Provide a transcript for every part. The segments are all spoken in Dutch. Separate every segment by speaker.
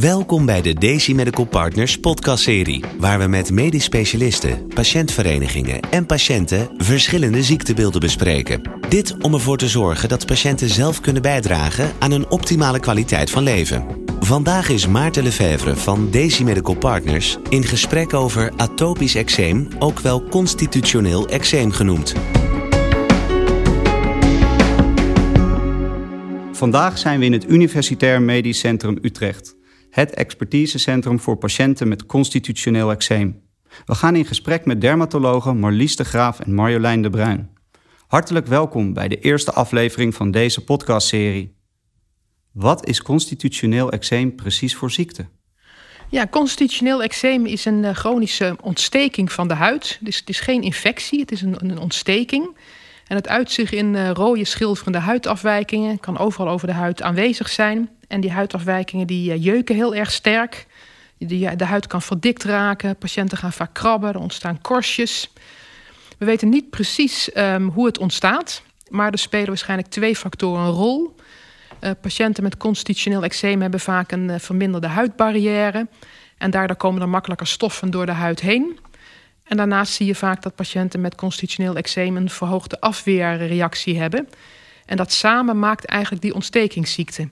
Speaker 1: Welkom bij de Daisy Medical Partners podcastserie, waar we met medisch specialisten, patiëntverenigingen en patiënten verschillende ziektebeelden bespreken. Dit om ervoor te zorgen dat patiënten zelf kunnen bijdragen aan een optimale kwaliteit van leven. Vandaag is Maarten Lefevre van Daisy Medical Partners in gesprek over atopisch eczeem, ook wel constitutioneel eczeem genoemd.
Speaker 2: Vandaag zijn we in het Universitair Medisch Centrum Utrecht, het expertisecentrum voor patiënten met constitutioneel eczeem. We gaan in gesprek met dermatologen Marlies de Graaf en Marjolein de Bruin. Hartelijk welkom bij de eerste aflevering van deze podcastserie. Wat is constitutioneel eczeem precies voor ziekte?
Speaker 3: Ja, constitutioneel eczeem is een uh, chronische ontsteking van de huid. Dus het is geen infectie, het is een, een ontsteking. En het uit zich in uh, rode schilferende huidafwijkingen. Kan overal over de huid aanwezig zijn. En die huidafwijkingen die uh, jeuken heel erg sterk. De huid kan verdikt raken. Patiënten gaan vaak krabben. Er ontstaan korstjes. We weten niet precies um, hoe het ontstaat. Maar er spelen waarschijnlijk twee factoren een rol. Uh, patiënten met constitutioneel eczeem hebben vaak een uh, verminderde huidbarrière. En daardoor komen er makkelijker stoffen door de huid heen. En daarnaast zie je vaak dat patiënten met constitutioneel eczeem een verhoogde afweerreactie hebben. En dat samen maakt eigenlijk die ontstekingsziekte.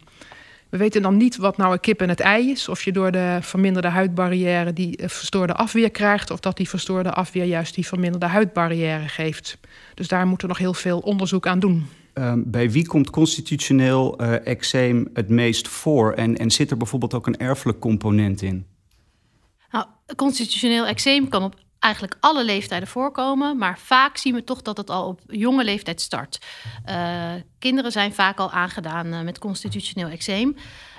Speaker 3: We weten dan niet wat nou een kip en het ei is. Of je door de verminderde huidbarrière die verstoorde afweer krijgt. Of dat die verstoorde afweer juist die verminderde huidbarrière geeft. Dus daar moeten we nog heel veel onderzoek aan doen.
Speaker 2: Um, bij wie komt constitutioneel uh, eczeem het meest voor? En, en zit er bijvoorbeeld ook een erfelijk component in?
Speaker 4: Nou, constitutioneel eczeem kan op eigenlijk alle leeftijden voorkomen, maar vaak zien we toch dat het al op jonge leeftijd start. Uh, kinderen zijn vaak al aangedaan uh, met constitutioneel eczeem.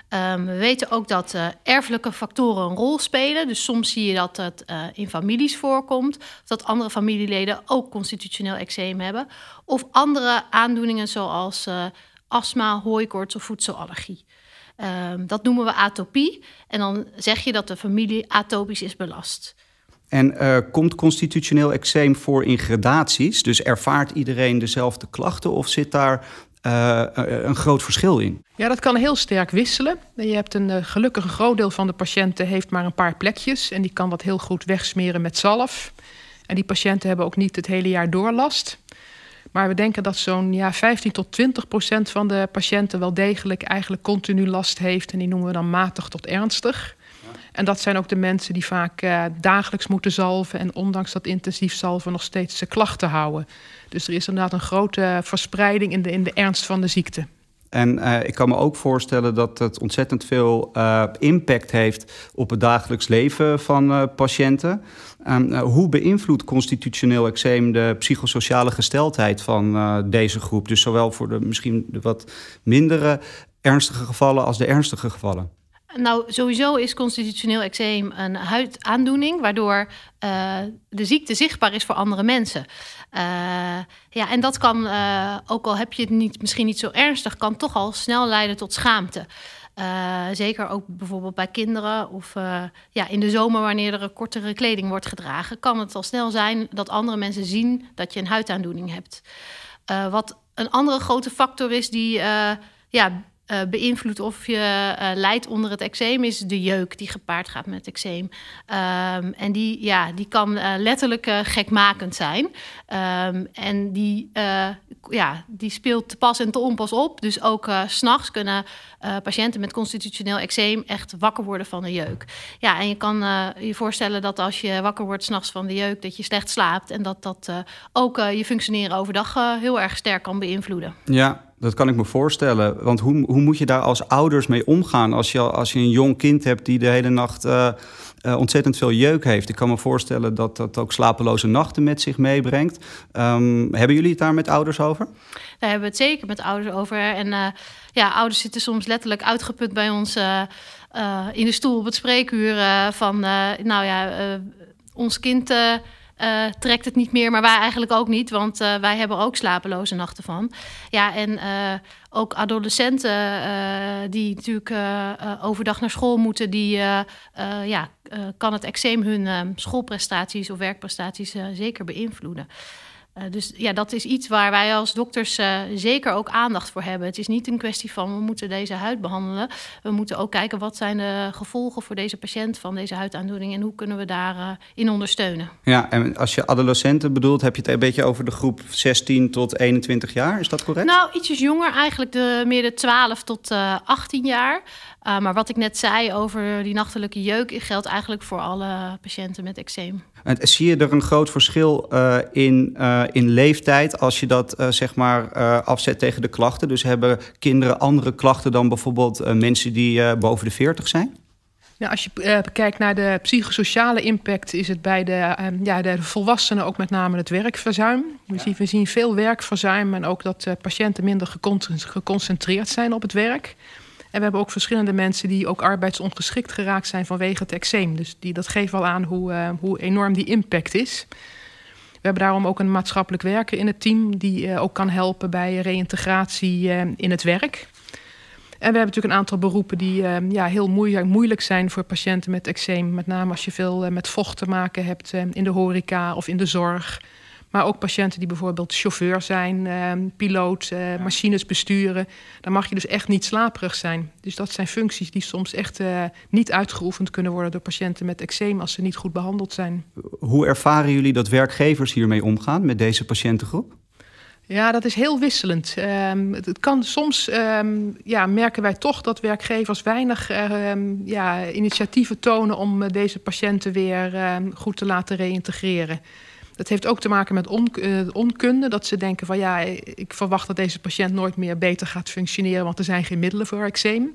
Speaker 4: Um, we weten ook dat uh, erfelijke factoren een rol spelen. Dus soms zie je dat het in families voorkomt, dat andere familieleden ook constitutioneel eczeem hebben, of andere aandoeningen zoals astma, hooikoorts of voedselallergie. Um, dat noemen we atopie. En dan zeg je dat de familie atopisch is belast.
Speaker 2: En uh, komt constitutioneel eczeem voor in gradaties? Dus ervaart iedereen dezelfde klachten of zit daar uh, een groot verschil in?
Speaker 3: Ja, dat kan heel sterk wisselen. Je hebt een gelukkig een groot deel van de patiënten heeft maar een paar plekjes en die kan dat heel goed wegsmeren met zalf. En die patiënten hebben ook niet het hele jaar door last. Maar we denken dat zo'n ja, 15 tot 20 procent van de patiënten wel degelijk eigenlijk continu last heeft. En die noemen we dan matig tot ernstig. En dat zijn ook de mensen die vaak uh, dagelijks moeten zalven en ondanks dat intensief zalven nog steeds uh, klachten houden. Dus er is inderdaad een grote verspreiding in de, in de ernst van de ziekte.
Speaker 2: En uh, ik kan me ook voorstellen dat het ontzettend veel uh, impact heeft op het dagelijks leven van patiënten. Um, hoe beïnvloedt constitutioneel eczeem de psychosociale gesteldheid van deze groep? Dus zowel voor de misschien de wat mindere ernstige gevallen als de ernstige gevallen.
Speaker 4: Nou, sowieso is constitutioneel eczeem een huidaandoening, waardoor uh, de ziekte zichtbaar is voor andere mensen. Uh, ja, en dat kan, uh, ook al heb je het niet, misschien niet zo ernstig, kan toch al snel leiden tot schaamte. zeker ook bijvoorbeeld bij kinderen of ja, in de zomer, wanneer er een kortere kleding wordt gedragen, kan het al snel zijn dat andere mensen zien dat je een huidaandoening hebt. wat een andere grote factor is die ja, uh, beïnvloedt of je uh, lijdt onder het eczeem, is de jeuk die gepaard gaat met eczeem. Um, en die, ja, die kan uh, letterlijk gekmakend zijn. Um, en die, ja, die speelt te pas en te onpas op. Dus ook s s'nachts kunnen patiënten met constitutioneel eczeem echt wakker worden van de jeuk. Ja, en je kan je voorstellen dat als je wakker wordt s'nachts van de jeuk, dat je slecht slaapt. En dat dat ook je functioneren overdag heel erg sterk kan beïnvloeden.
Speaker 2: Ja, dat kan ik me voorstellen. Want hoe, hoe moet je daar als ouders mee omgaan als je, als je een jong kind hebt die de hele nacht uh, uh, ontzettend veel jeuk heeft? Ik kan me voorstellen dat dat ook slapeloze nachten met zich meebrengt. Um, hebben jullie het daar met ouders over?
Speaker 4: Daar hebben we het zeker met ouders over. En uh, ja, ouders zitten soms letterlijk uitgeput bij ons in de stoel op het spreekuur van, nou ja, ons kind uh, trekt het niet meer, maar wij eigenlijk ook niet, want uh, wij hebben ook slapeloze nachten van. Ja, en uh, ook adolescenten die natuurlijk overdag naar school moeten, die ja, kan het eczeem hun schoolprestaties of werkprestaties zeker beïnvloeden. Uh, dus ja, dat is iets waar wij als dokters uh, zeker ook aandacht voor hebben. Het is niet een kwestie van we moeten deze huid behandelen. We moeten ook kijken wat zijn de gevolgen voor deze patiënt van deze huidaandoening en hoe kunnen we daarin in ondersteunen.
Speaker 2: Ja, en als je adolescenten bedoelt, heb je het een beetje over de groep 16 tot 21 jaar, is dat correct?
Speaker 4: Nou, ietsjes jonger, eigenlijk de, meer de 12 tot 18 jaar. Uh, maar wat ik net zei over die nachtelijke jeuk geldt eigenlijk voor alle patiënten met eczeem.
Speaker 2: En zie je er een groot verschil uh, in, uh, in leeftijd als je dat zeg maar afzet tegen de klachten? Dus hebben kinderen andere klachten dan bijvoorbeeld mensen die boven de 40 zijn?
Speaker 3: Nou, als je kijkt naar de psychosociale impact, is het bij de, ja, de volwassenen ook met name het werkverzuim. We, ja. zien, we zien veel werkverzuim en ook dat patiënten minder geconcentreerd zijn op het werk. We hebben ook verschillende mensen die ook arbeidsongeschikt geraakt zijn vanwege het eczeem. Dus die, dat geeft wel aan hoe, uh, hoe enorm die impact is. We hebben daarom ook een maatschappelijk werker in het team die uh, ook kan helpen bij reïntegratie uh, in het werk. En we hebben natuurlijk een aantal beroepen die ja, heel moeilijk zijn voor patiënten met eczeem. Met name als je veel met vocht te maken hebt in de horeca of in de zorg. Maar ook patiënten die bijvoorbeeld chauffeur zijn, uh, piloot, uh, machines besturen. Dan mag je dus echt niet slaperig zijn. Dus dat zijn functies die soms echt uh, niet uitgeoefend kunnen worden door patiënten met eczeem als ze niet goed behandeld zijn.
Speaker 2: Hoe ervaren jullie dat werkgevers hiermee omgaan met deze patiëntengroep?
Speaker 3: Ja, dat is heel wisselend. Um, het, het, kan soms um, ja, merken wij toch dat werkgevers weinig um, ja, initiatieven tonen om deze patiënten weer goed te laten reïntegreren. Dat heeft ook te maken met uh, onkunde. Dat ze denken van ja, ik verwacht dat deze patiënt nooit meer beter gaat functioneren, want er zijn geen middelen voor eczeem.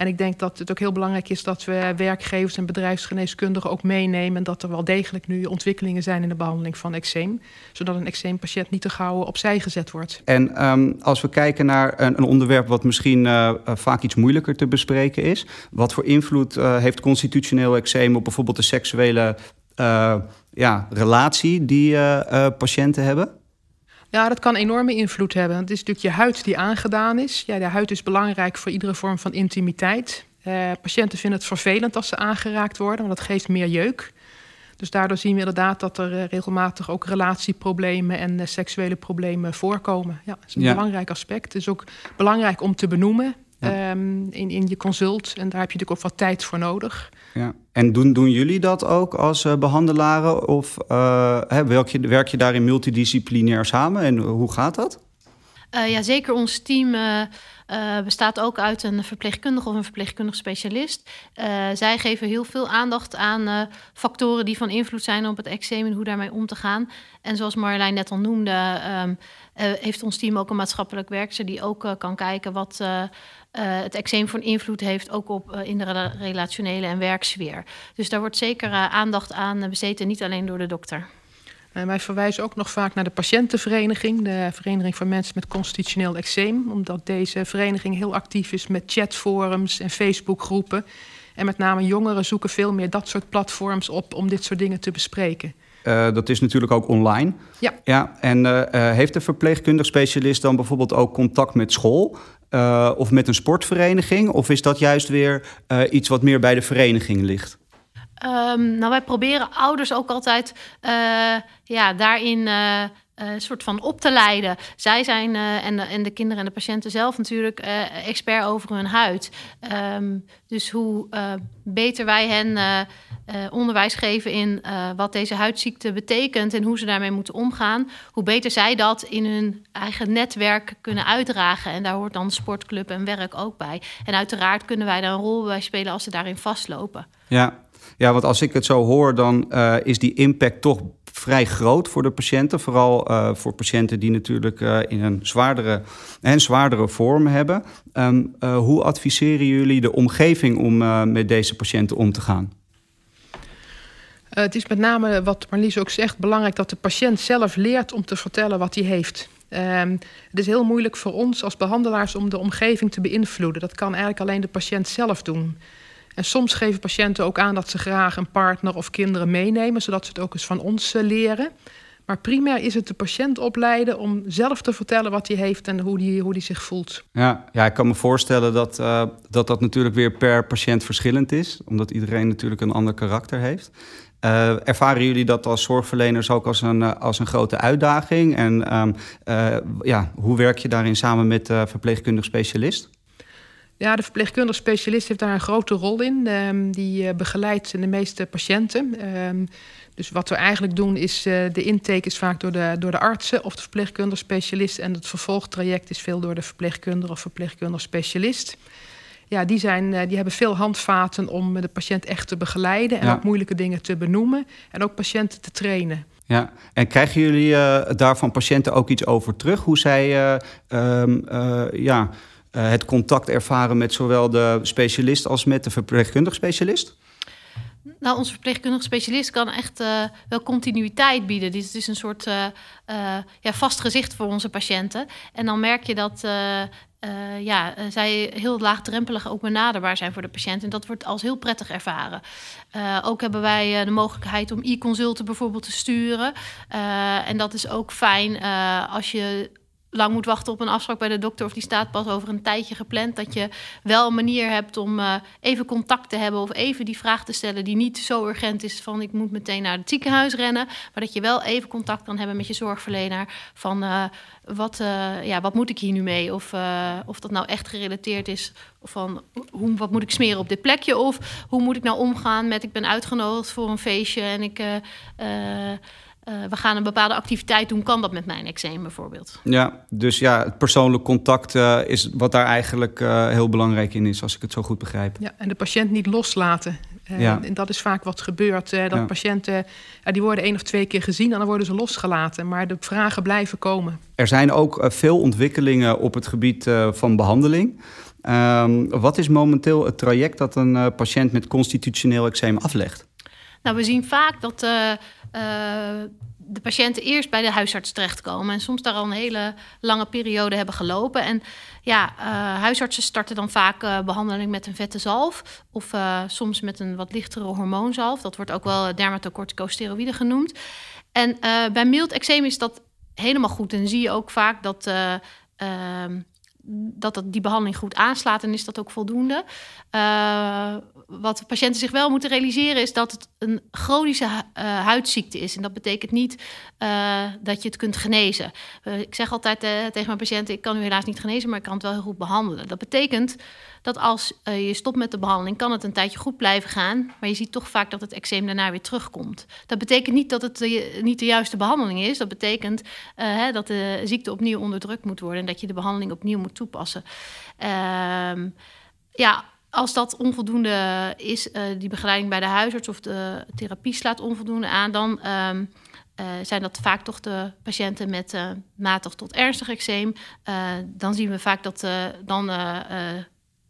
Speaker 3: En ik denk dat het ook heel belangrijk is dat we werkgevers en bedrijfsgeneeskundigen ook meenemen. En dat er wel degelijk nu ontwikkelingen zijn in de behandeling van eczeem. Zodat een eczeempatiënt niet te gauw opzij gezet wordt.
Speaker 2: En um, als we kijken naar een, een onderwerp wat misschien uh, vaak iets moeilijker te bespreken is. Wat voor invloed uh, heeft constitutioneel eczeem op bijvoorbeeld de seksuele uh, ja, relatie die uh, patiënten hebben?
Speaker 3: Ja, dat kan enorme invloed hebben. Het is natuurlijk je huid die aangedaan is. Ja, de huid is belangrijk voor iedere vorm van intimiteit. Uh, patiënten vinden het vervelend als ze aangeraakt worden, want dat geeft meer jeuk. Dus daardoor zien we inderdaad dat er regelmatig ook relatieproblemen en seksuele problemen voorkomen. Ja, dat is een ja. belangrijk aspect. Het is ook belangrijk om te benoemen ja. um, in, in je consult. En daar heb je natuurlijk ook wat tijd voor nodig.
Speaker 2: Ja. En doen, doen jullie dat ook als uh, behandelaren? Of uh, hè, werk, je, werk je daarin multidisciplinair samen? En hoe gaat dat?
Speaker 4: Uh, ja, zeker ons team bestaat ook uit een verpleegkundige of een verpleegkundig specialist. zij geven heel veel aandacht aan factoren die van invloed zijn op het eczeem en hoe daarmee om te gaan. En zoals Marjolein net al noemde, um, heeft ons team ook een maatschappelijk werkster die ook kan kijken wat het eczeem voor invloed heeft ook op uh, in de relationele en werksfeer. Dus daar wordt zeker aandacht aan besteed en niet alleen door de dokter.
Speaker 3: En wij verwijzen ook nog vaak naar de patiëntenvereniging, de Vereniging van Mensen met Constitutioneel Eczeem, omdat deze vereniging heel actief is met chatforums en Facebookgroepen. En met name jongeren zoeken veel meer dat soort platforms op om dit soort dingen te bespreken.
Speaker 2: Uh, dat is natuurlijk ook online.
Speaker 3: Ja.
Speaker 2: ja en uh, uh, heeft de verpleegkundig specialist dan bijvoorbeeld ook contact met school? of met een sportvereniging? Of is dat juist weer iets wat meer bij de vereniging ligt?
Speaker 4: Um, nou, wij proberen ouders ook altijd ja, daarin uh, soort van op te leiden. Zij zijn, en, de, en de kinderen en de patiënten zelf natuurlijk, expert over hun huid. Um, dus hoe beter wij hen onderwijs geven in wat deze huidziekte betekent en hoe ze daarmee moeten omgaan, hoe beter zij dat in hun eigen netwerk kunnen uitdragen. En daar hoort dan sportclub en werk ook bij. En uiteraard kunnen wij daar een rol bij spelen als ze daarin vastlopen.
Speaker 2: Ja, ja, want als ik het zo hoor, dan uh, is die impact toch vrij groot voor de patiënten. Vooral uh, voor patiënten die natuurlijk uh, in een zwaardere, en zwaardere vorm hebben. Um, hoe adviseren jullie de omgeving om met deze patiënten om te gaan?
Speaker 3: het is met name, wat Marlies ook zegt, belangrijk dat de patiënt zelf leert om te vertellen wat hij heeft. Um, het is heel moeilijk voor ons als behandelaars om de omgeving te beïnvloeden. Dat kan eigenlijk alleen de patiënt zelf doen. En soms geven patiënten ook aan dat ze graag een partner of kinderen meenemen, zodat ze het ook eens van ons uh, leren. Maar primair is het de patiënt opleiden om zelf te vertellen wat hij heeft en hoe hij hoe zich voelt.
Speaker 2: Ja, ja, ik kan me voorstellen dat, uh, dat dat natuurlijk weer per patiënt verschillend is, omdat iedereen natuurlijk een ander karakter heeft. Uh, ervaren jullie dat als zorgverleners ook als een, als een grote uitdaging? En uh, ja, hoe werk je daarin samen met verpleegkundig specialist?
Speaker 3: Ja, de verpleegkundig specialist heeft daar een grote rol in. Um, die begeleidt de meeste patiënten. Um, dus wat we eigenlijk doen is, uh, de intake is vaak door de, door de artsen of de verpleegkundig specialist. En het vervolgtraject is veel door de verpleegkundige of verpleegkundig specialist. Ja, die, zijn, uh, die hebben veel handvaten om de patiënt echt te begeleiden. En ja. ook moeilijke dingen te benoemen. En ook patiënten te trainen.
Speaker 2: Ja, en krijgen jullie uh, daar van patiënten ook iets over terug? Hoe zij um, ja, het contact ervaren met zowel de specialist als met de verpleegkundig specialist?
Speaker 4: Nou, onze verpleegkundige specialist kan echt uh, wel continuïteit bieden. Dit is een soort uh, ja, vast gezicht voor onze patiënten. En dan merk je dat ja, zij heel laagdrempelig ook benaderbaar zijn voor de patiënt. En dat wordt als heel prettig ervaren. ook hebben wij de mogelijkheid om e-consulten bijvoorbeeld te sturen. en dat is ook fijn als je lang moet wachten op een afspraak bij de dokter of die staat pas over een tijdje gepland, dat je wel een manier hebt om uh, even contact te hebben of even die vraag te stellen die niet zo urgent is van ik moet meteen naar het ziekenhuis rennen, maar dat je wel even contact kan hebben met je zorgverlener van uh, wat, uh, ja, wat moet ik hier nu mee? Of, of dat nou echt gerelateerd is van hoe, wat moet ik smeren op dit plekje? Of hoe moet ik nou omgaan met ik ben uitgenodigd voor een feestje en ik uh, we gaan een bepaalde activiteit doen, kan dat met mijn eczeem bijvoorbeeld.
Speaker 2: Ja, dus ja, het persoonlijk contact uh, is wat daar eigenlijk uh, heel belangrijk in is, als ik het zo goed begrijp.
Speaker 3: Ja, en de patiënt niet loslaten. Ja. En dat is vaak wat gebeurt. dat ja. patiënten, die worden één of twee keer gezien en dan worden ze losgelaten. Maar de vragen blijven komen.
Speaker 2: Er zijn ook veel ontwikkelingen op het gebied van behandeling. Um, wat is momenteel het traject dat een patiënt met constitutioneel eczeem aflegt?
Speaker 4: Nou, we zien vaak dat uh, de patiënten eerst bij de huisarts terechtkomen. En soms daar al een hele lange periode hebben gelopen. En ja, uh, huisartsen starten dan vaak uh, behandeling met een vette zalf. Of soms met een wat lichtere hormoonzalf. Dat wordt ook wel dermatocorticosteroïde genoemd. En bij mild eczeem is dat helemaal goed. En zie je ook vaak dat ehm, dat, dat die behandeling goed aanslaat en is dat ook voldoende. Uh, wat patiënten zich wel moeten realiseren is dat het een chronische uh, huidziekte is. En dat betekent niet uh, dat je het kunt genezen. ik zeg altijd tegen mijn patiënten: ik kan u helaas niet genezen, maar ik kan het wel heel goed behandelen. Dat betekent dat als uh, je stopt met de behandeling, kan het een tijdje goed blijven gaan. Maar je ziet toch vaak dat het eczeem daarna weer terugkomt. Dat betekent niet dat het de, niet de juiste behandeling is. Dat betekent uh, hè, dat de ziekte opnieuw onderdrukt moet worden en dat je de behandeling opnieuw moet toepassen. Uh, ja, als dat onvoldoende is, die begeleiding bij de huisarts of de therapie slaat onvoldoende aan, dan. Uh, zijn dat vaak toch de patiënten met matig tot ernstig eczeem. dan zien we vaak dat dan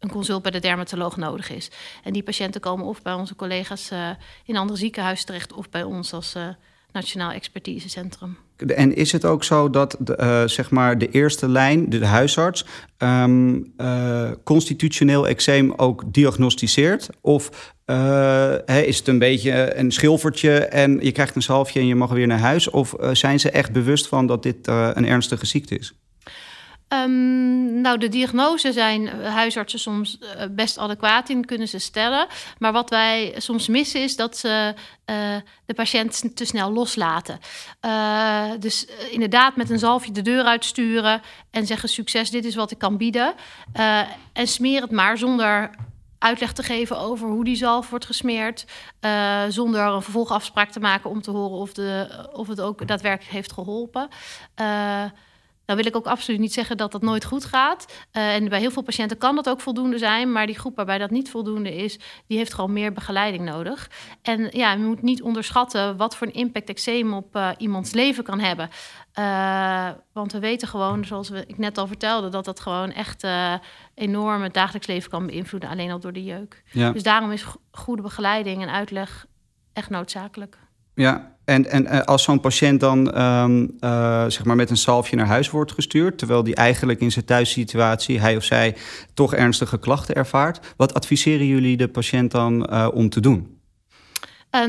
Speaker 4: een consult bij de dermatoloog nodig is. En die patiënten komen of bij onze collega's uh, in andere ziekenhuizen terecht of bij ons als uh, Nationaal Expertisecentrum.
Speaker 2: En is het ook zo dat de, uh, zeg maar de eerste lijn, de, huisarts, um, constitutioneel eczeem ook diagnosticeert? Of is het een beetje een schilfertje en je krijgt een zalfje en je mag weer naar huis? Of zijn ze echt bewust van dat dit een ernstige ziekte is?
Speaker 4: Um, nou, de diagnose zijn huisartsen soms uh, best adequaat in, kunnen ze stellen. Maar wat wij soms missen is dat ze uh, de patiënt te snel loslaten. Uh, dus inderdaad met een zalfje de deur uitsturen en zeggen succes, dit is wat ik kan bieden. en smeer het maar zonder uitleg te geven over hoe die zalf wordt gesmeerd. zonder een vervolgafspraak te maken om te horen of, de, of het ook daadwerkelijk heeft geholpen. Nou wil ik ook absoluut niet zeggen dat dat nooit goed gaat. Uh, en bij heel veel patiënten kan dat ook voldoende zijn. Maar die groep waarbij dat niet voldoende is, die heeft gewoon meer begeleiding nodig. En ja, je moet niet onderschatten wat voor een impact eczeem op uh, iemands leven kan hebben. Uh, want we weten gewoon, zoals we, ik net al vertelde, dat dat gewoon echt enorm het dagelijks leven kan beïnvloeden. Alleen al door de jeuk. Ja. Dus daarom is goede begeleiding en uitleg echt noodzakelijk.
Speaker 2: Ja, en, en eh, als zo'n patiënt dan um, uh, zeg maar met een salfje naar huis wordt gestuurd, terwijl die eigenlijk in zijn thuissituatie, hij of zij, toch ernstige klachten ervaart, wat adviseren jullie de patiënt dan uh, om te doen?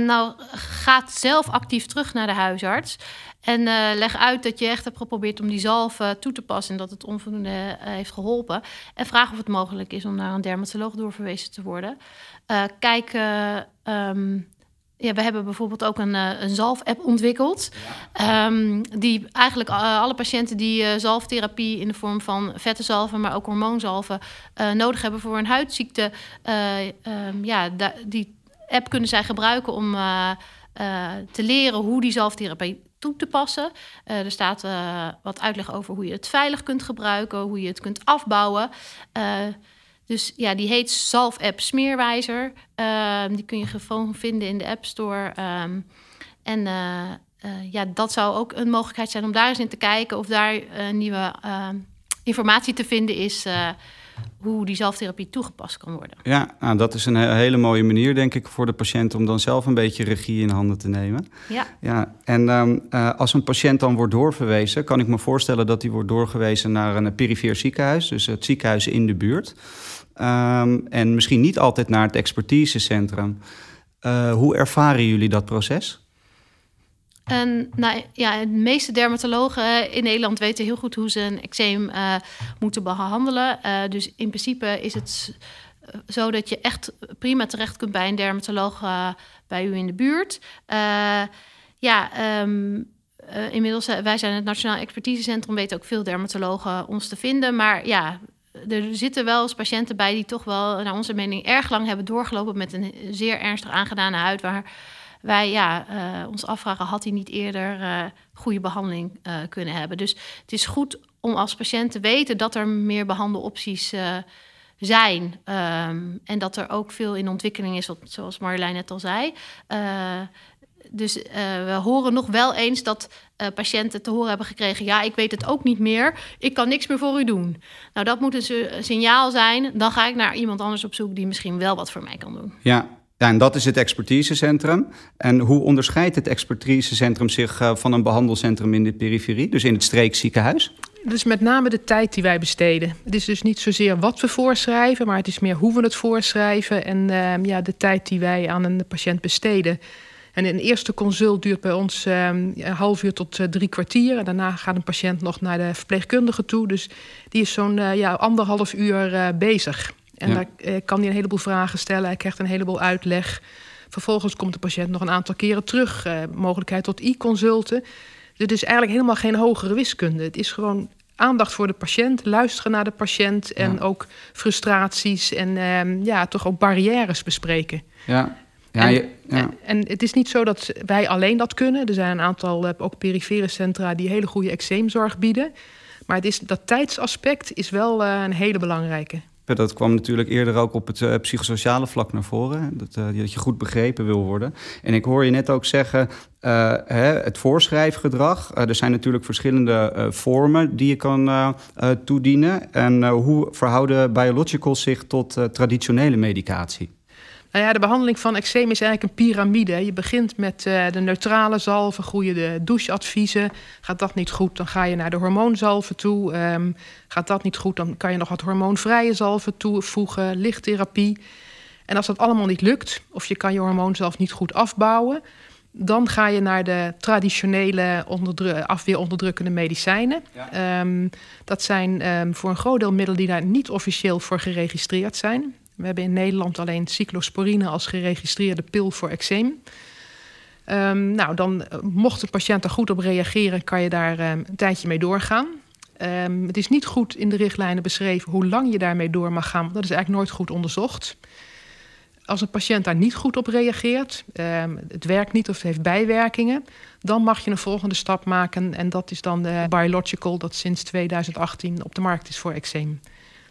Speaker 4: nou, gaat zelf actief terug naar de huisarts. En leg uit dat je echt hebt geprobeerd om die zalf toe te passen en dat het onvoldoende heeft geholpen. En vraag of het mogelijk is om naar een dermatoloog doorverwezen te worden. kijk. Um, ja, we hebben bijvoorbeeld ook een, uh, een zalf-app ontwikkeld. Ehm, die eigenlijk alle patiënten die uh, zalftherapie in de vorm van vette zalven, maar ook hormoonzalven nodig hebben voor een huidziekte. Um, ja, die app kunnen zij gebruiken om te leren hoe die zalftherapie toe te passen. er staat wat uitleg over hoe je het veilig kunt gebruiken, hoe je het kunt afbouwen. Dus ja, die heet Zalf App Smeerwijzer. Ehm, die kun je gewoon vinden in de App Store. Ehm, en uh, uh, ja, dat zou ook een mogelijkheid zijn om daar eens in te kijken of daar uh, nieuwe ehm, informatie te vinden is hoe die zelftherapie toegepast kan worden.
Speaker 2: Ja, nou, dat is een hele mooie manier, denk ik, voor de patiënt om dan zelf een beetje regie in handen te nemen.
Speaker 4: Ja.
Speaker 2: ja en um, uh, als een patiënt dan wordt doorverwezen, kan ik me voorstellen dat hij wordt doorgewezen naar een perifeer ziekenhuis, dus het ziekenhuis in de buurt. Um, en misschien niet altijd naar het expertisecentrum. Uh, hoe ervaren jullie dat proces?
Speaker 4: Nou, ja, de meeste dermatologen in Nederland weten heel goed hoe ze een eczeem uh, moeten behandelen. Uh, dus in principe is het zo dat je echt prima terecht kunt bij een dermatoloog bij u in de buurt. ja, um, inmiddels, wij zijn het Nationaal Expertisecentrum, weten ook veel dermatologen ons te vinden. Maar ja, er zitten wel eens patiënten bij die toch wel, naar onze mening, erg lang hebben doorgelopen met een zeer ernstig aangedane huid. Waar wij ja, uh, ons afvragen, had hij niet eerder uh, goede behandeling uh, kunnen hebben? Dus het is goed om als patiënt te weten dat er meer behandelopties zijn. Um, en dat er ook veel in ontwikkeling is, zoals Marjolein net al zei. dus we horen nog wel eens dat patiënten te horen hebben gekregen: ja, ik weet het ook niet meer, ik kan niks meer voor u doen. Nou, dat moet een signaal zijn. Dan ga ik naar iemand anders op zoek die misschien wel wat voor mij kan doen.
Speaker 2: Ja, ja, en dat is het expertisecentrum. En hoe onderscheidt het expertisecentrum zich uh, van een behandelcentrum in de periferie, dus in het streekziekenhuis?
Speaker 3: Dus met name de tijd die wij besteden. Het is dus niet zozeer wat we voorschrijven, maar het is meer hoe we het voorschrijven en uh, ja, de tijd die wij aan een patiënt besteden. En een eerste consult duurt bij ons uh, een half uur tot uh, drie kwartier. En daarna gaat een patiënt nog naar de verpleegkundige toe. Dus die is zo'n uh, ja, anderhalf uur bezig. En ja. daar eh, kan hij een heleboel vragen stellen. Hij krijgt een heleboel uitleg. Vervolgens komt de patiënt nog een aantal keren terug. Eh, mogelijkheid tot e-consulten. Het is eigenlijk helemaal geen hogere wiskunde. Het is gewoon aandacht voor de patiënt, luisteren naar de patiënt en ja. ook frustraties en uh, ja, toch ook barrières bespreken.
Speaker 2: Ja.
Speaker 3: Ja, en, je, ja. en, en, het is niet zo dat wij alleen dat kunnen. Er zijn een aantal uh, ook perifere centra die hele goede eczeemzorg bieden. Maar het is, dat tijdsaspect is wel uh, een hele belangrijke.
Speaker 2: Dat kwam natuurlijk eerder ook op het uh, psychosociale vlak naar voren. Dat, uh, dat je goed begrepen wil worden. En ik hoor je net ook zeggen, uh, hè, het voorschrijfgedrag. er zijn natuurlijk verschillende vormen die je kan toedienen. En hoe verhouden biologicals zich tot traditionele medicatie?
Speaker 3: Nou ja, de behandeling van eczeem is eigenlijk een piramide. Je begint met uh, de neutrale zalven, goede doucheadviezen. Gaat dat niet goed, dan ga je naar de hormoonzalven toe. Um, gaat dat niet goed, dan kan je nog wat hormoonvrije zalven toevoegen, lichttherapie. En als dat allemaal niet lukt, of je kan je hormoonzalf niet goed afbouwen... dan ga je naar de traditionele onderdru afweeronderdrukkende medicijnen. Ja. Um, dat zijn um, voor een groot deel middelen die daar niet officieel voor geregistreerd zijn. We hebben in Nederland alleen cyclosporine als geregistreerde pil voor eczeem. Um, nou, dan eh, mocht een patiënt er goed op reageren, kan je daar um, een tijdje mee doorgaan. Um, het is niet goed in de richtlijnen beschreven hoe lang je daarmee door mag gaan. Dat is eigenlijk nooit goed onderzocht. Als een patiënt daar niet goed op reageert, het werkt niet of het heeft bijwerkingen, dan mag je een volgende stap maken. En dat is dan de biological, dat sinds 2018 op de markt is voor eczeem.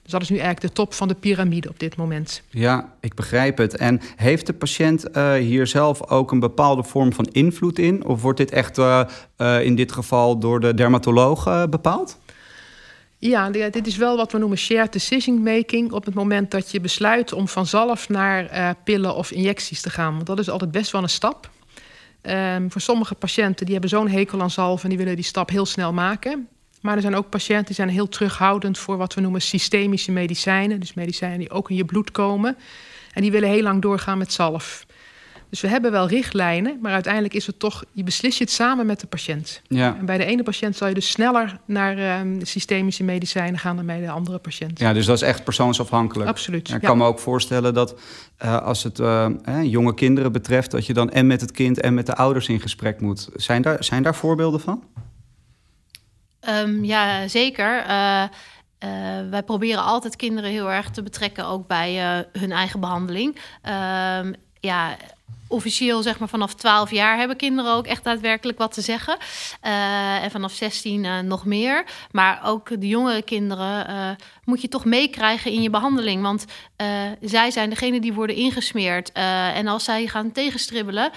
Speaker 3: Dus dat is nu eigenlijk de top van de piramide op dit moment.
Speaker 2: Ja, ik begrijp het. En heeft de patiënt uh, hier zelf ook een bepaalde vorm van invloed in? Of wordt dit echt uh, uh, in dit geval door de dermatoloog bepaald?
Speaker 3: Ja, dit is wel wat we noemen shared decision making. Op het moment dat je besluit om vanzelf naar pillen of injecties te gaan. Want dat is altijd best wel een stap. Um, voor sommige patiënten die hebben zo'n hekel aan zalven... en die willen die stap heel snel maken. Maar er zijn ook patiënten die zijn heel terughoudend voor wat we noemen systemische medicijnen. Dus medicijnen die ook in je bloed komen. En die willen heel lang doorgaan met zalf. Dus we hebben wel richtlijnen, maar uiteindelijk is het toch, je beslist je het samen met de patiënt.
Speaker 2: Ja.
Speaker 3: En bij de ene patiënt zal je dus sneller naar ehm, systemische medicijnen gaan dan bij de andere patiënt.
Speaker 2: ja, dus dat is echt persoonsafhankelijk.
Speaker 3: Absoluut.
Speaker 2: Ik
Speaker 3: ja.
Speaker 2: kan me ook voorstellen dat eh, als het eh, jonge kinderen betreft, dat je dan en met het kind en met de ouders in gesprek moet. Zijn daar, zijn daar voorbeelden van?
Speaker 4: Ehm, ja, zeker. Eh, eh, wij proberen altijd kinderen heel erg te betrekken, ook bij eh, hun eigen behandeling. Ehm, ja, officieel zeg maar vanaf 12 jaar hebben kinderen ook echt daadwerkelijk wat te zeggen. Eh, en vanaf 16 eh, nog meer. Maar ook de jongere kinderen eh, moet je toch meekrijgen in je behandeling. Want zij zijn degene die worden ingesmeerd. En als zij gaan tegenstribbelen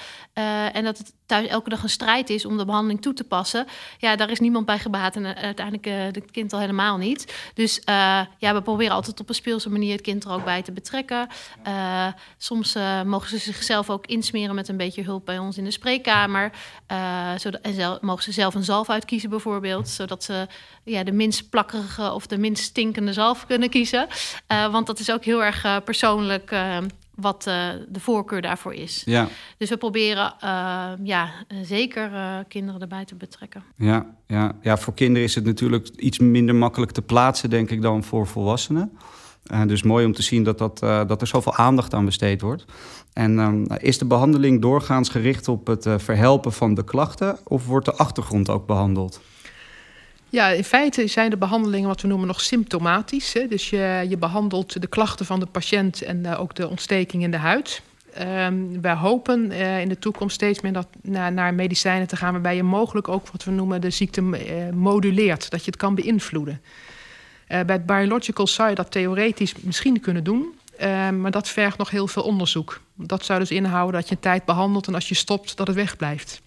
Speaker 4: en dat het thuis elke dag een strijd is om de behandeling toe te passen, ja, daar is niemand bij gebaat en uiteindelijk het kind al helemaal niet. Dus ja, we proberen altijd op een speelse manier het kind er ook bij te betrekken. Soms mogen ze zichzelf ook insmeren met een beetje hulp bij ons in de spreekkamer. Eh, zodat, en zel- mogen ze zelf een zalf uitkiezen bijvoorbeeld, zodat ze ja, de minst plakkerige of de minst stinkende zalf kunnen kiezen. Eh, want dat is ook heel erg eh, persoonlijk wat de voorkeur daarvoor is.
Speaker 2: Ja,
Speaker 4: Dus we proberen ja, zeker kinderen erbij te betrekken.
Speaker 2: ja, ja. ja, voor kinderen is het natuurlijk iets minder makkelijk te plaatsen, denk ik, dan voor volwassenen. Eh, dus mooi om te zien dat, dat, eh, dat er zoveel aandacht aan besteed wordt. En ehm, is de behandeling doorgaans gericht op het eh, verhelpen van de klachten of wordt de achtergrond ook behandeld?
Speaker 3: Ja, in feite zijn de behandelingen wat we noemen nog symptomatisch. Hè? Dus je, je behandelt de klachten van de patiënt en ook de ontsteking in de huid. Ehm, wij hopen in de toekomst steeds meer dat, naar, naar medicijnen te gaan... waarbij je mogelijk ook wat we noemen de ziekte moduleert. Dat je het kan beïnvloeden. Eh, bij het biological zou je dat theoretisch misschien kunnen doen... eh, maar dat vergt nog heel veel onderzoek. Dat zou dus inhouden dat je een tijd behandelt... en als je stopt, dat het wegblijft.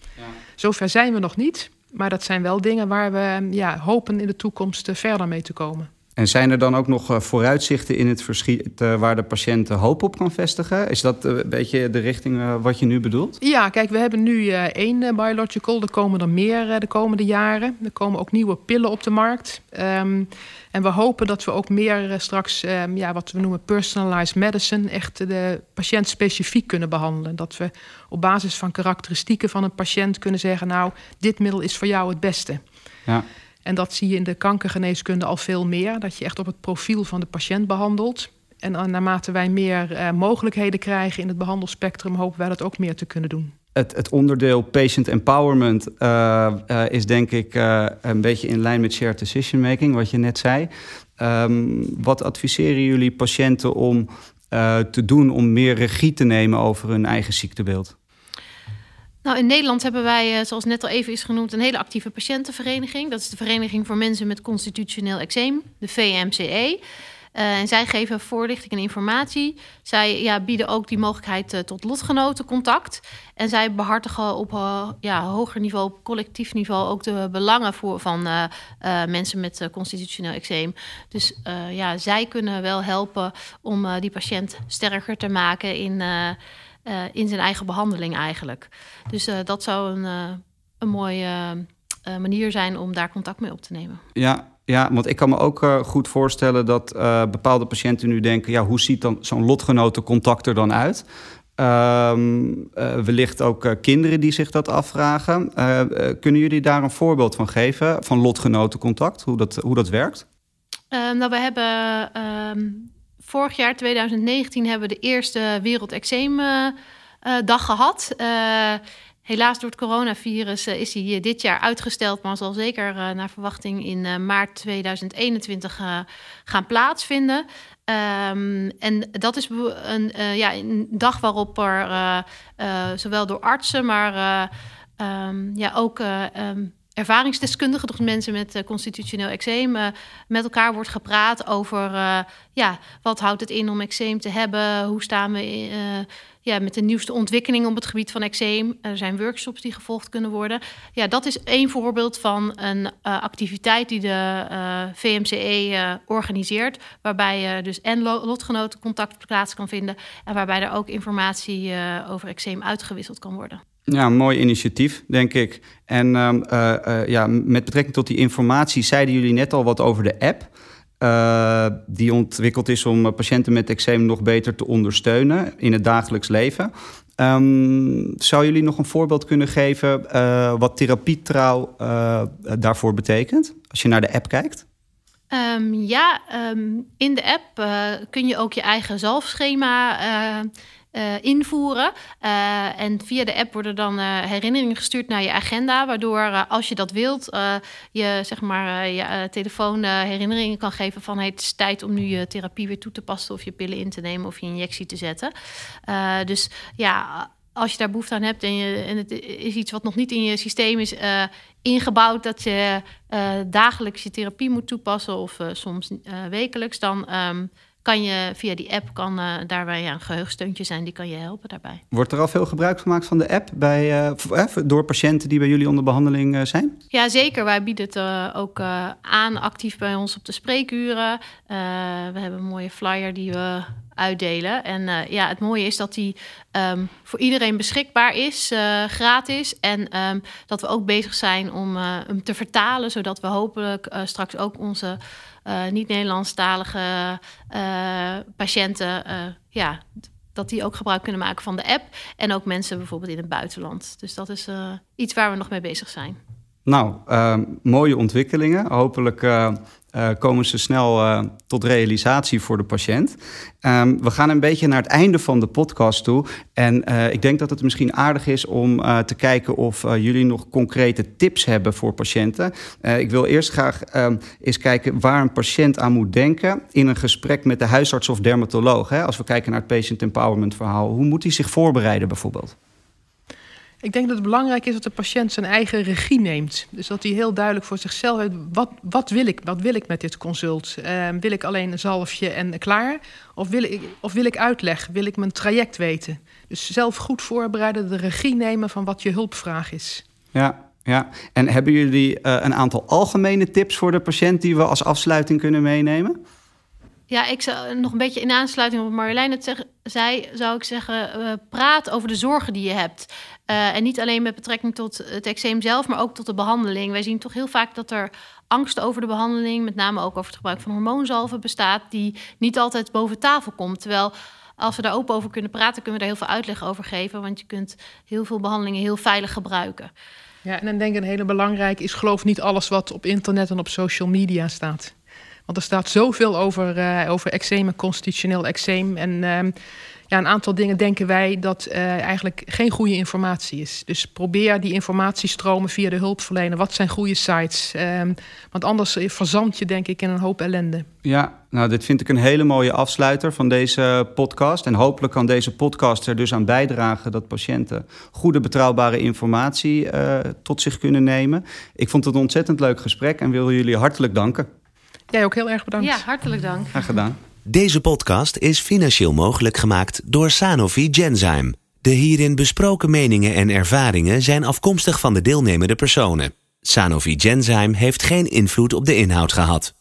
Speaker 3: Zover zijn we nog niet... Maar dat zijn wel dingen waar we ja, hopen in de toekomst eh, verder mee te komen.
Speaker 2: En zijn er dan ook nog eh, vooruitzichten in het verschiet eh, waar de patiënt hoop op kan vestigen? Is dat eh, een beetje de richting wat je nu bedoelt?
Speaker 3: Ja, kijk, we hebben nu één biological. Er komen er meer de komende jaren. Er komen ook nieuwe pillen op de markt. Ehm, en we hopen dat we ook meer straks, ehm, ja, wat we noemen personalized medicine, echt de patiënt specifiek kunnen behandelen. Dat we op basis van karakteristieken van een patiënt kunnen zeggen, nou, dit middel is voor jou het beste.
Speaker 2: Ja.
Speaker 3: En dat zie je in de kankergeneeskunde al veel meer. Dat je echt op het profiel van de patiënt behandelt. En naarmate wij meer eh, mogelijkheden krijgen in het behandelspectrum, hopen wij dat ook meer te kunnen doen.
Speaker 2: Het, het onderdeel patient empowerment eh, eh, is denk ik een beetje in lijn met shared decision making, wat je net zei. Ehm, wat adviseren jullie patiënten om te doen om meer regie te nemen over hun eigen ziektebeeld?
Speaker 4: Nou, in Nederland hebben wij, eh, zoals net al even is genoemd, een hele actieve patiëntenvereniging. Dat is de Vereniging voor Mensen met Constitutioneel Eczeem, de VMCE. Eh, en zij geven voorlichting en informatie. Zij ja, bieden ook die mogelijkheid eh, tot lotgenotencontact. En zij behartigen op ja, hoger niveau, op collectief niveau, ook de belangen voor, van mensen met constitutioneel eczeem. Dus ja, zij kunnen wel helpen om die patiënt sterker te maken in, eh, in zijn eigen behandeling eigenlijk. Dus eh, dat zou een, eh, een mooie manier zijn om daar contact mee op te nemen.
Speaker 2: Ja, ja, want ik kan me ook goed voorstellen dat bepaalde patiënten nu denken: ja, hoe ziet dan zo'n lotgenotencontact er dan uit? Ehm, eh, wellicht ook kinderen die zich dat afvragen. Kunnen jullie daar een voorbeeld van geven van lotgenotencontact, hoe dat, hoe dat werkt?
Speaker 4: Eh, nou, we hebben ehm, vorig jaar, 2019, hebben we de eerste Wereld Eczeem eh, eh, dag gehad. Eh, helaas door het coronavirus eh, is eh, dit jaar uitgesteld, maar zal zeker eh, naar verwachting in maart 2021 eh, gaan plaatsvinden. Ehm, en dat is een, ja, een dag waarop er zowel door artsen, maar eh, ehm, ja, ook eh, ehm, ervaringsdeskundigen, dus mensen met eh, constitutioneel eczeem, eh, met elkaar wordt gepraat over eh, ja, wat houdt het in om eczeem te hebben, hoe staan we ja, met de nieuwste ontwikkelingen op het gebied van eczeem. Er zijn workshops die gevolgd kunnen worden. Ja, dat is één voorbeeld van een activiteit die de VMCE organiseert, waarbij je dus en lo- lotgenotencontact plaats kan vinden en waarbij er ook informatie over eczeem uitgewisseld kan worden.
Speaker 2: Ja, mooi initiatief, denk ik. En ehm, eh, eh, ja, met betrekking tot die informatie zeiden jullie net al wat over de app. eh, die ontwikkeld is om patiënten met eczeem nog beter te ondersteunen in het dagelijks leven. Um, zou jullie nog een voorbeeld kunnen geven wat therapietrouw daarvoor betekent? Als je naar de app kijkt.
Speaker 4: Um, ja, in de app kun je ook je eigen zalfschema uh, invoeren. Uh, en via de app worden dan uh, herinneringen gestuurd naar je agenda. Waardoor als je dat wilt, je zeg maar je telefoon herinneringen kan geven van hey, het is tijd om nu je therapie weer toe te passen of je pillen in te nemen of je injectie te zetten. dus ja, als je daar behoefte aan hebt en, je, en het is iets wat nog niet in je systeem is ingebouwd, dat je dagelijks je therapie moet toepassen of soms wekelijks, dan um, kan je via die app kan uh, daarbij ja, een geheugensteuntje zijn, die kan je helpen daarbij.
Speaker 2: Wordt er al veel gebruik gemaakt van de app bij, uh, door patiënten die bij jullie onder behandeling uh, zijn?
Speaker 4: Ja, zeker. Wij bieden het ook aan actief bij ons op de spreekuren. we hebben een mooie flyer die we uitdelen. En ja, het mooie is dat die um, voor iedereen beschikbaar is, gratis. En um, dat we ook bezig zijn om hem te vertalen, zodat we hopelijk straks ook onze niet-Nederlandstalige uh, patiënten, uh, ja, dat die ook gebruik kunnen maken van de app. En ook mensen bijvoorbeeld in het buitenland. Dus dat is iets waar we nog mee bezig zijn.
Speaker 2: Nou, mooie ontwikkelingen. Hopelijk uh, komen ze snel uh, tot realisatie voor de patiënt. Um, we gaan een beetje naar het einde van de podcast toe. En uh, ik denk dat het misschien aardig is om te kijken of jullie nog concrete tips hebben voor patiënten. ik wil eerst graag um, eens kijken waar een patiënt aan moet denken in een gesprek met de huisarts of dermatoloog. Hè? Als we kijken naar het patient empowerment verhaal. Hoe moet hij zich voorbereiden bijvoorbeeld?
Speaker 3: Ik denk dat het belangrijk is dat de patiënt zijn eigen regie neemt. Dus dat hij heel duidelijk voor zichzelf weet: wat, wat wil ik? Wat wil ik met dit consult? Uh, wil ik alleen een zalfje en klaar? Of wil, ik, of wil ik uitleg? Wil ik mijn traject weten? Dus zelf goed voorbereiden, de regie nemen van wat je hulpvraag is.
Speaker 2: Ja, ja. En hebben jullie uh, een aantal algemene tips voor de patiënt die we als afsluiting kunnen meenemen?
Speaker 4: Ja, ik zou nog een beetje in aansluiting op wat Marjolein het zei, zou ik zeggen: uh, praat over de zorgen die je hebt. Uh, en niet alleen met betrekking tot het eczeem zelf, maar ook tot de behandeling. Wij zien toch heel vaak dat er angst over de behandeling, met name ook over het gebruik van hormoonzalven, bestaat, die niet altijd boven tafel komt. Terwijl als we daar open over kunnen praten, kunnen we daar heel veel uitleg over geven. Want je kunt heel veel behandelingen heel veilig gebruiken.
Speaker 3: Ja, en dan denk ik een hele belangrijke is: geloof niet alles wat op internet en op social media staat. Want er staat zoveel over, uh, over eczeem constitutioneel eczeem. En uh, ja, een aantal dingen denken wij dat uh, eigenlijk geen goede informatie is. Dus probeer die informatiestromen via de hulpverlener. Wat zijn goede sites? Um, want anders verzand je denk ik in een hoop ellende.
Speaker 2: Ja, nou dit vind ik een hele mooie afsluiter van deze podcast. En hopelijk kan deze podcast er dus aan bijdragen dat patiënten goede betrouwbare informatie uh, tot zich kunnen nemen. Ik vond het een ontzettend leuk gesprek en wil jullie hartelijk danken.
Speaker 3: Jij ook heel erg bedankt.
Speaker 4: Ja, hartelijk dank.
Speaker 2: Graag gedaan.
Speaker 1: Deze podcast is financieel mogelijk gemaakt door Sanofi Genzyme. De hierin besproken meningen en ervaringen zijn afkomstig van de deelnemende personen. Sanofi Genzyme heeft geen invloed op de inhoud gehad.